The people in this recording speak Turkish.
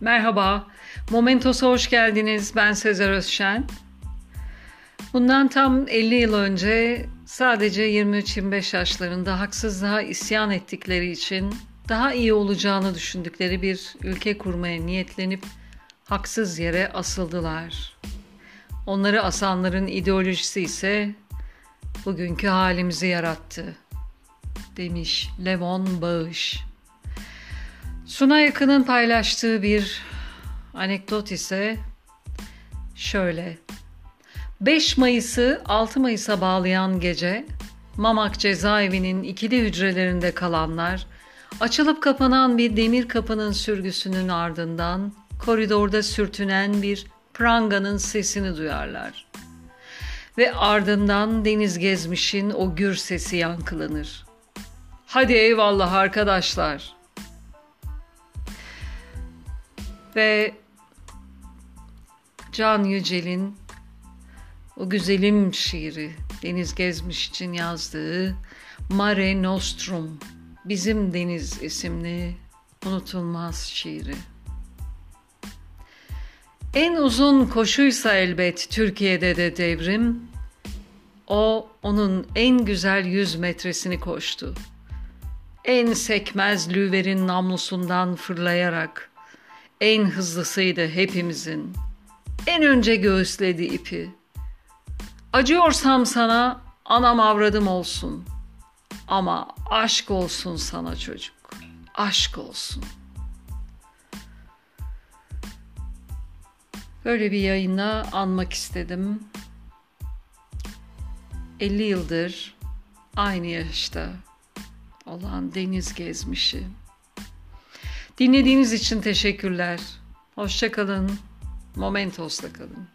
Merhaba, Momentos'a hoş geldiniz. Ben Sezer Özşen. Bundan tam 50 yıl önce sadece 23-25 yaşlarında haksızlığa isyan ettikleri için daha iyi olacağını düşündükleri bir ülke kurmaya niyetlenip haksız yere asıldılar. Onları asanların ideolojisi ise bugünkü halimizi yarattı demiş Levon Bağış. Suna Yakın'ın paylaştığı bir anekdot ise şöyle. 5 Mayıs'ı 6 Mayıs'a bağlayan gece Mamak cezaevinin ikili hücrelerinde kalanlar açılıp kapanan bir demir kapının sürgüsünün ardından koridorda sürtünen bir pranganın sesini duyarlar. Ve ardından Deniz Gezmiş'in o gür sesi yankılanır. Hadi eyvallah arkadaşlar. Ve Can Yücel'in o güzelim şiiri Deniz Gezmiş için yazdığı Mare Nostrum Bizim Deniz isimli unutulmaz şiiri. En uzun koşuysa elbet Türkiye'de de devrim, o onun en güzel yüz metresini koştu. En sekmez lüverin namlusundan fırlayarak, en hızlısıydı hepimizin. En önce göğüsledi ipi. Acıyorsam sana anam avradım olsun. Ama aşk olsun sana çocuk. Aşk olsun. Böyle bir yayına anmak istedim. 50 yıldır aynı yaşta olan deniz gezmişi. Dinlediğiniz için teşekkürler. Hoşçakalın. Momentos'la kalın.